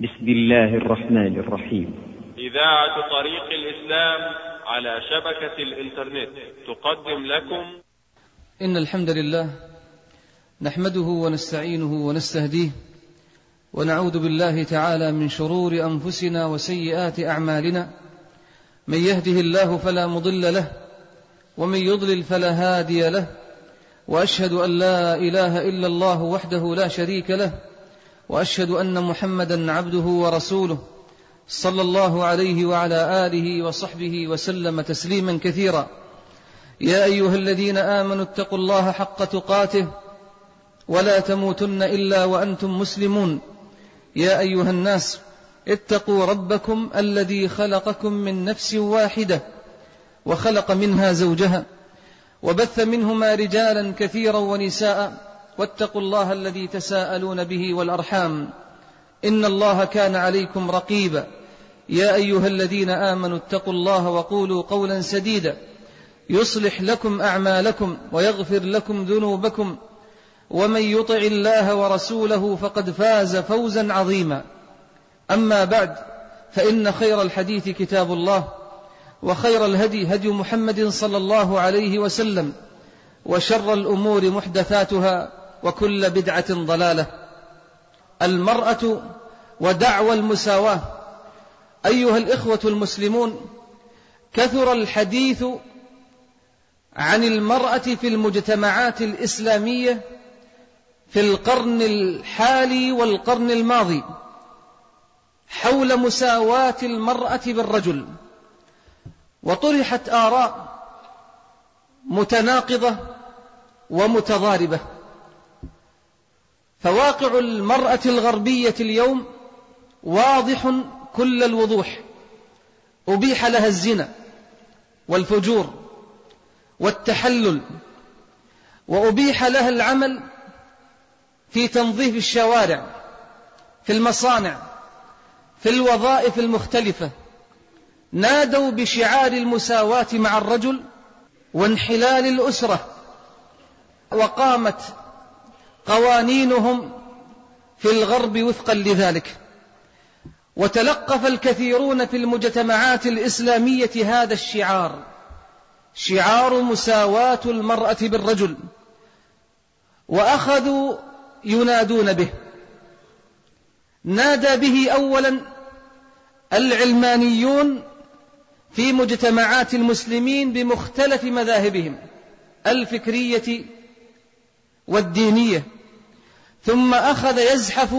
بسم الله الرحمن الرحيم. إذاعة طريق الإسلام على شبكة الإنترنت تقدم لكم. إن الحمد لله نحمده ونستعينه ونستهديه ونعوذ بالله تعالى من شرور أنفسنا وسيئات أعمالنا. من يهده الله فلا مضل له ومن يضلل فلا هادي له وأشهد أن لا إله إلا الله وحده لا شريك له وأشهد أن محمدا عبده ورسوله صلى الله عليه وعلى آله وصحبه وسلم تسليما كثيرا. يا أيها الذين آمنوا اتقوا الله حق تقاته ولا تموتن إلا وأنتم مسلمون. يا أيها الناس اتقوا ربكم الذي خلقكم من نفس واحدة وخلق منها زوجها وبث منهما رجالا كثيرا ونساء واتقوا الله الذي تساءلون به والأرحام. إن الله كان عليكم رقيبا. يا أيها الذين آمنوا اتقوا الله وقولوا قولا سديدا. يصلح لكم أعمالكم ويغفر لكم ذنوبكم. ومن يطع الله ورسوله فقد فاز فوزا عظيما. أما بعد فإن خير الحديث كتاب الله وخير الهدي هدي محمد صلى الله عليه وسلم وشر الأمور محدثاتها وكل بدعة ضلالة. المرأة ودعوى المساواة. أيها الإخوة المسلمون كثر الحديث عن المرأة في المجتمعات الإسلامية في القرن الحالي والقرن الماضي حول مساواة المرأة بالرجل. وطرحت آراء متناقضة ومتضاربة. فواقع المرأة الغربية اليوم واضح كل الوضوح. أبيح لها الزنا والفجور والتحلل وأبيح لها العمل في تنظيف الشوارع في المصانع في الوظائف المختلفة. نادوا بشعار المساواة مع الرجل وانحلال الأسرة وقامت قوانينهم في الغرب وفقا لذلك. وتلقف الكثيرون في المجتمعات الإسلامية هذا الشعار. شعار مساواة المرأة بالرجل. وأخذوا ينادون به. نادى به أولا العلمانيون في مجتمعات المسلمين بمختلف مذاهبهم. الفكرية والدينية. ثم أخذ يزحف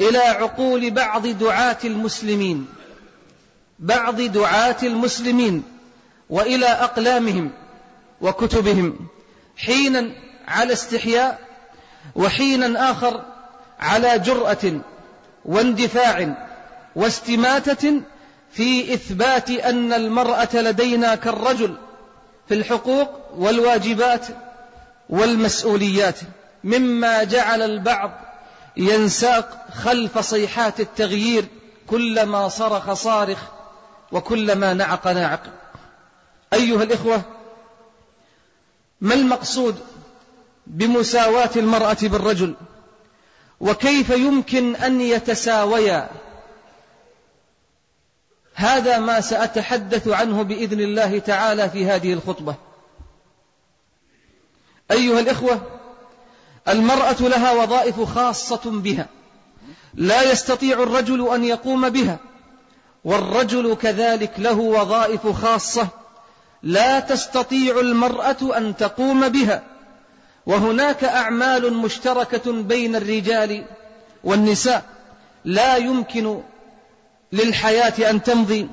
إلى عقول بعض دعاة المسلمين بعض دعاة المسلمين وإلى أقلامهم وكتبهم حينا على استحياء وحينا آخر على جرأة واندفاع واستماتة في إثبات أن المرأة لدينا كالرجل في الحقوق والواجبات والمسؤوليات. مما جعل البعض ينساق خلف صيحات التغيير كلما صرخ صارخ وكلما نعق ناعق. أيها الإخوة ما المقصود بمساواة المرأة بالرجل؟ وكيف يمكن أن يتساويا؟ هذا ما سأتحدث عنه بإذن الله تعالى في هذه الخطبة. أيها الإخوة المرأة لها وظائف خاصة بها. لا يستطيع الرجل أن يقوم بها. والرجل كذلك له وظائف خاصة. لا تستطيع المرأة أن تقوم بها. وهناك أعمال مشتركة بين الرجال والنساء لا يمكن للحياة أن تمضي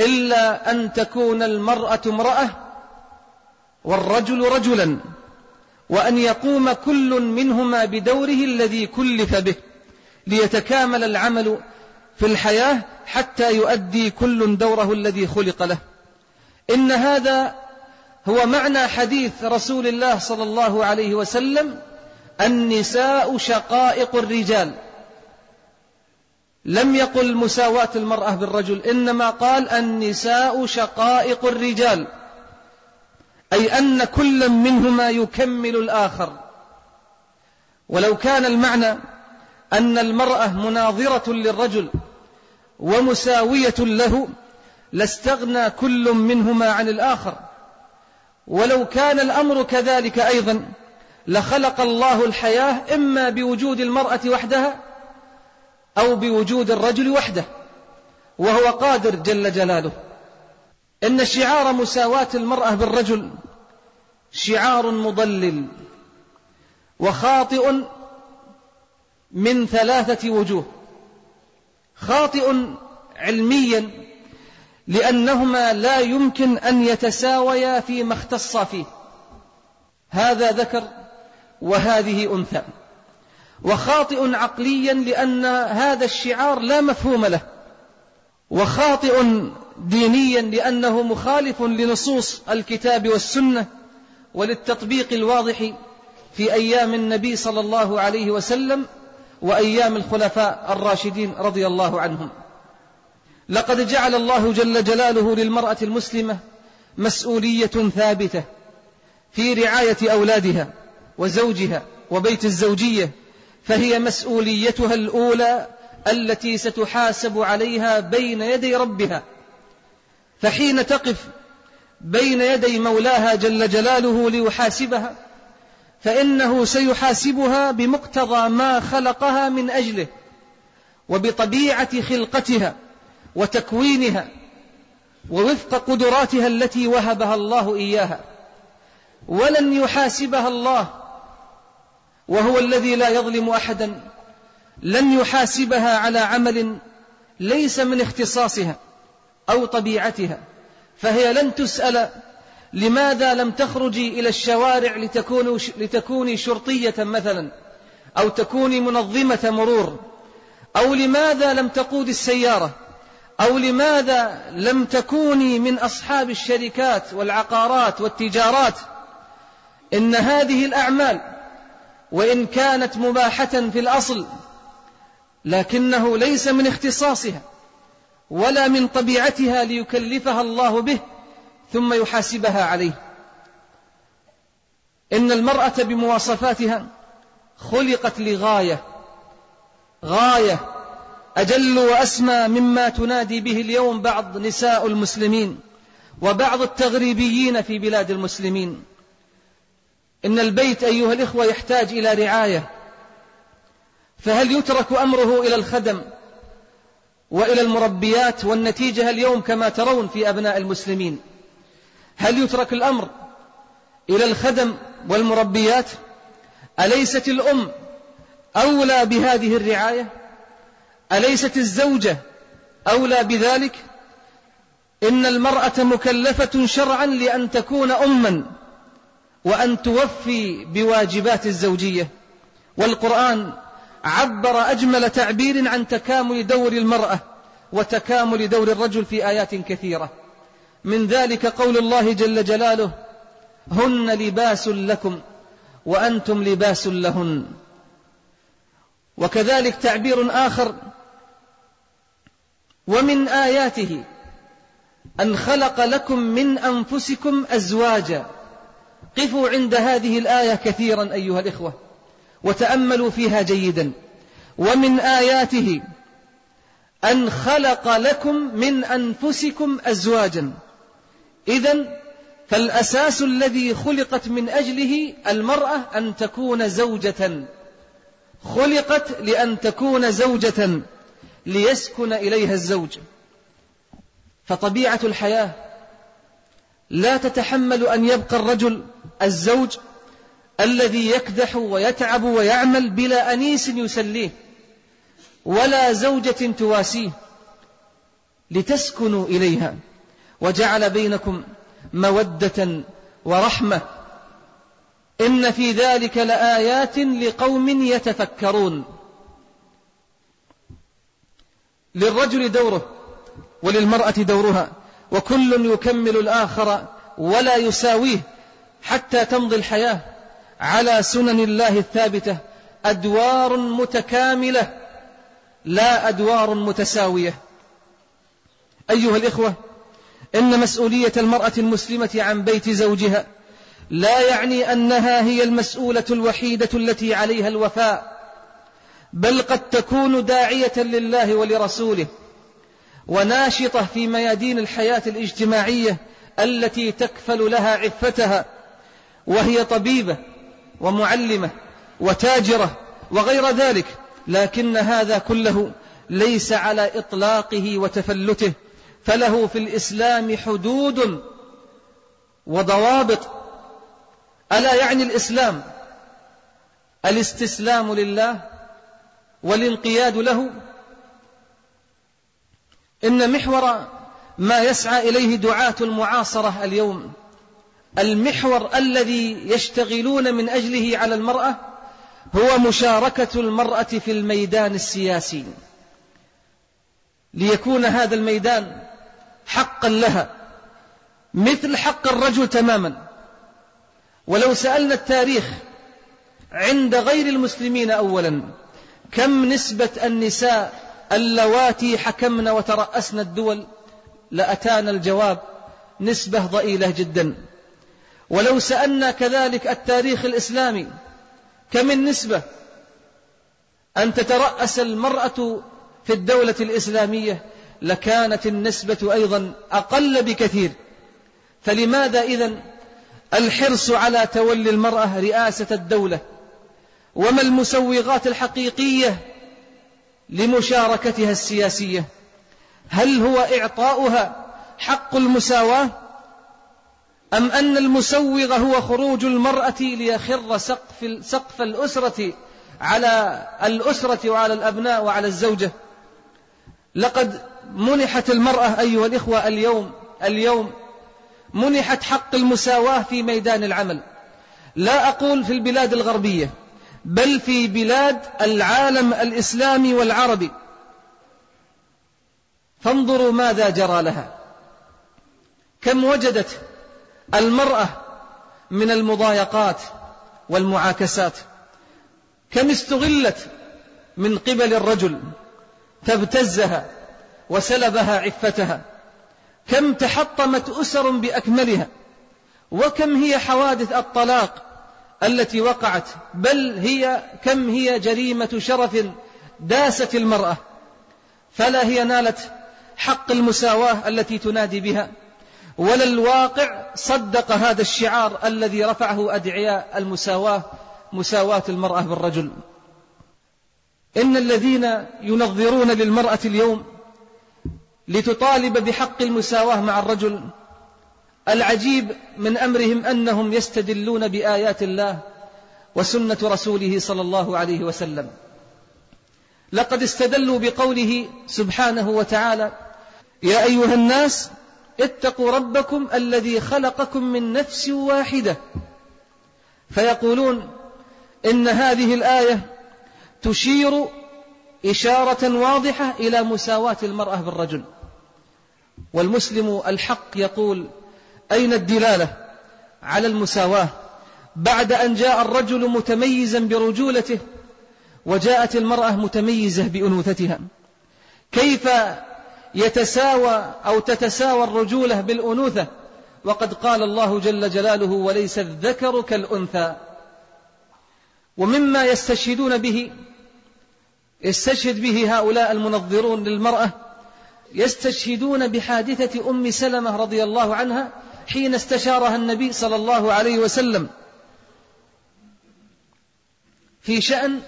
إلا أن تكون المرأة امرأة والرجل رجلا. وأن يقوم كل منهما بدوره الذي كلف به ليتكامل العمل في الحياة حتى يؤدي كل دوره الذي خلق له. إن هذا هو معنى حديث رسول الله صلى الله عليه وسلم النساء شقائق الرجال. لم يقل مساواة المرأة بالرجل إنما قال النساء شقائق الرجال. أي أن كل منهما يكمل الآخر. ولو كان المعنى أن المرأة مناظرة للرجل ومساوية له لاستغنى كل منهما عن الآخر. ولو كان الأمر كذلك أيضا لخلق الله الحياة إما بوجود المرأة وحدها أو بوجود الرجل وحده وهو قادر جل جلاله. إن شعار مساواة المرأة بالرجل شعار مضلل وخاطئ من ثلاثة وجوه. خاطئ علميا لأنهما لا يمكن أن يتساويا فيما اختص فيه. هذا ذكر وهذه أنثى. وخاطئ عقليا لأن هذا الشعار لا مفهوم له. وخاطئ دينيا لأنه مخالف لنصوص الكتاب والسنة وللتطبيق الواضح في أيام النبي صلى الله عليه وسلم وأيام الخلفاء الراشدين رضي الله عنهم. لقد جعل الله جل جلاله للمرأة المسلمة مسؤولية ثابتة في رعاية أولادها وزوجها وبيت الزوجية فهي مسؤوليتها الأولى التي ستحاسب عليها بين يدي ربها. فحين تقف بين يدي مولاها جل جلاله ليحاسبها فإنه سيحاسبها بمقتضى ما خلقها من أجله وبطبيعة خلقتها وتكوينها ووفق قدراتها التي وهبها الله إياها. ولن يحاسبها الله وهو الذي لا يظلم أحدا لن يحاسبها على عمل ليس من اختصاصها. أو طبيعتها فهي لن تسأل لماذا لم تخرجي إلى الشوارع لتكوني, شرطية مثلا أو تكوني منظمة مرور أو لماذا لم تقود السيارة أو لماذا لم تكوني من أصحاب الشركات والعقارات والتجارات. إن هذه الأعمال وإن كانت مباحة في الأصل لكنه ليس من اختصاصها. ولا من طبيعتها ليكلفها الله به ثم يحاسبها عليه. إن المرأة بمواصفاتها خلقت لغاية غاية أجل وأسمى مما تنادي به اليوم بعض نساء المسلمين وبعض التغريبيين في بلاد المسلمين. إن البيت أيها الإخوة يحتاج إلى رعاية فهل يترك أمره إلى الخدم؟ وإلى المربيات والنتيجة اليوم كما ترون في أبناء المسلمين. هل يترك الأمر إلى الخدم والمربيات؟ أليست الأم أولى بهذه الرعاية؟ أليست الزوجة أولى بذلك؟ إن المرأة مكلفة شرعا لأن تكون أما وأن توفي بواجبات الزوجية. والقرآن عبر أجمل تعبير عن تكامل دور المرأة وتكامل دور الرجل في آيات كثيرة. من ذلك قول الله جل جلاله هن لباس لكم وأنتم لباس لهن. وكذلك تعبير آخر ومن آياته أن خلق لكم من أنفسكم أزواجا. قفوا عند هذه الآية كثيرا أيها الإخوة. وتأملوا فيها جيدا. ومن آياته أن خلق لكم من أنفسكم أزواجا. إذا فالأساس الذي خلقت من أجله المرأة أن تكون زوجة. خلقت لأن تكون زوجة ليسكن إليها الزوج. فطبيعة الحياة لا تتحمل أن يبقى الرجل الزوج الذي يكدح ويتعب ويعمل بلا أنيس يسليه ولا زوجة تواسيه لتسكنوا إليها. وجعل بينكم مودة ورحمة. إن في ذلك لآيات لقوم يتفكرون. للرجل دوره وللمرأة دورها وكل يكمل الآخر ولا يساويه حتى تمضي الحياة. على سنن الله الثابتة أدوار متكاملة لا أدوار متساوية. أيها الإخوة إن مسؤولية المرأة المسلمة عن بيت زوجها لا يعني أنها هي المسؤولة الوحيدة التي عليها الوفاء بل قد تكون داعية لله ولرسوله وناشطة في ميادين الحياة الاجتماعية التي تكفل لها عفتها وهي طبيبة ومعلمة وتاجرة وغير ذلك لكن هذا كله ليس على إطلاقه وتفلته فله في الإسلام حدود وضوابط. ألا يعني الإسلام؟ الاستسلام لله والانقياد له. إن محور ما يسعى إليه دعاة المعاصرة اليوم المحور الذي يشتغلون من أجله على المرأة هو مشاركة المرأة في الميدان السياسي. ليكون هذا الميدان حقا لها مثل حق الرجل تماما. ولو سألنا التاريخ عند غير المسلمين أولا كم نسبة النساء اللواتي حكمن وترأسن الدول؟ لأتانا الجواب نسبة ضئيلة جدا. ولو سألنا كذلك التاريخ الإسلامي كم النسبة؟ أن تترأس المرأة في الدولة الإسلامية لكانت النسبة أيضا أقل بكثير. فلماذا إذن الحرص على تولي المرأة رئاسة الدولة؟ وما المسوغات الحقيقية لمشاركتها السياسية؟ هل هو إعطاؤها حق المساواة؟ أم أن المسوغ هو خروج المرأة ليخر سقف, سقف الأسرة على الأسرة وعلى الأبناء وعلى الزوجة؟ لقد منحت المرأة أيها الإخوة اليوم اليوم منحت حق المساواة في ميدان العمل. لا أقول في البلاد الغربية بل في بلاد العالم الإسلامي والعربي. فانظروا ماذا جرى لها. كم وجدت المرأة من المضايقات والمعاكسات. كم استغلت من قبل الرجل فابتزها وسلبها عفتها. كم تحطمت أسر بأكملها. وكم هي حوادث الطلاق التي وقعت. بل هي كم هي جريمة شرف داست المرأة. فلا هي نالت حق المساواة التي تنادي بها. ولا الواقع صدق هذا الشعار الذي رفعه أدعياء المساواة مساواة المرأة بالرجل. إن الذين ينظرون للمرأة اليوم لتطالب بحق المساواة مع الرجل العجيب من أمرهم أنهم يستدلون بآيات الله وسنة رسوله صلى الله عليه وسلم. لقد استدلوا بقوله سبحانه وتعالى يا أيها الناس اتقوا ربكم الذي خلقكم من نفس واحدة. فيقولون إن هذه الآية تشير إشارة واضحة إلى مساواة المرأة بالرجل. والمسلم الحق يقول أين الدلالة على المساواة بعد أن جاء الرجل متميزا برجولته وجاءت المرأة متميزة بأنوثتها؟ كيف يتساوى أو تتساوى الرجولة بالأنوثة. وقد قال الله جل جلاله وليس الذكر كالأنثى ومما يستشهدون به يستشهد به هؤلاء المنظرون للمرأة يستشهدون بحادثة أم سلمة رضي الله عنها حين استشارها النبي صلى الله عليه وسلم في شأن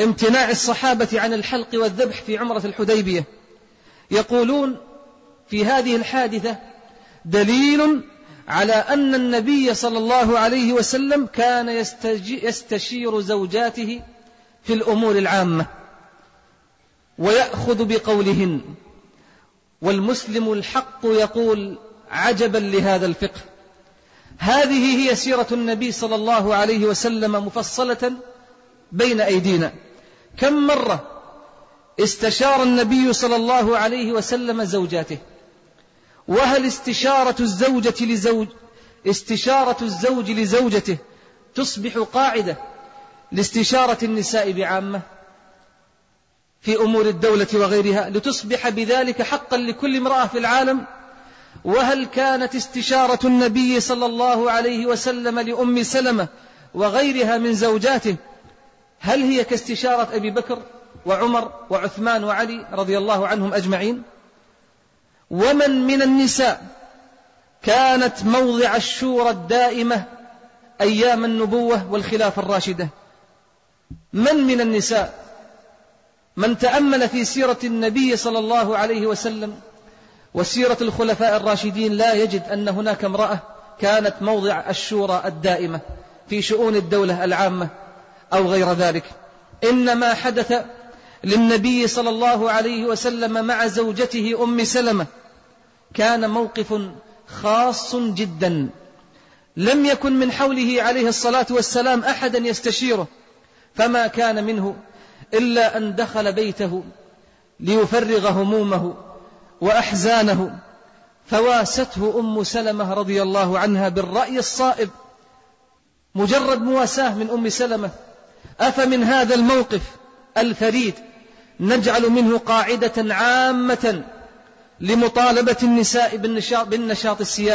امتناع الصحابة عن الحلق والذبح في عمرة الحديبية. يقولون في هذه الحادثة دليل على أن النبي صلى الله عليه وسلم كان يستشير زوجاته في الأمور العامة ويأخذ بقولهن والمسلم الحق يقول عجبا لهذا الفقه. هذه هي سيرة النبي صلى الله عليه وسلم مفصلة بين أيدينا. كم مرة استشار النبي صلى الله عليه وسلم زوجاته. وهل استشارة الزوجة لزوج استشارة الزوج لزوجته تصبح قاعدة لاستشارة النساء بعامة في أمور الدولة وغيرها لتصبح بذلك حقا لكل امرأة في العالم؟ وهل كانت استشارة النبي صلى الله عليه وسلم لأم سلمة وغيرها من زوجاته؟ هل هي كاستشارة أبي بكر؟ وعمر وعثمان وعلي رضي الله عنهم أجمعين. ومن من النساء كانت موضع الشورى الدائمة أيام النبوة والخلافة الراشدة. من من النساء من تأمل في سيرة النبي صلى الله عليه وسلم وسيرة الخلفاء الراشدين لا يجد أن هناك امرأة كانت موضع الشورى الدائمة في شؤون الدولة العامة أو غير ذلك. إنما حدث للنبي صلى الله عليه وسلم مع زوجته أم سلمة. كان موقف خاص جدا. لم يكن من حوله عليه الصلاة والسلام أحدا يستشيره. فما كان منه إلا أن دخل بيته ليفرغ همومه وأحزانه. فواسته أم سلمة رضي الله عنها بالرأي الصائب. مجرد مواساة من أم سلمة. أفمن هذا الموقف؟ الفريد نجعل منه قاعدة عامة لمطالبة النساء بالنشاط, بالنشاط السياسي.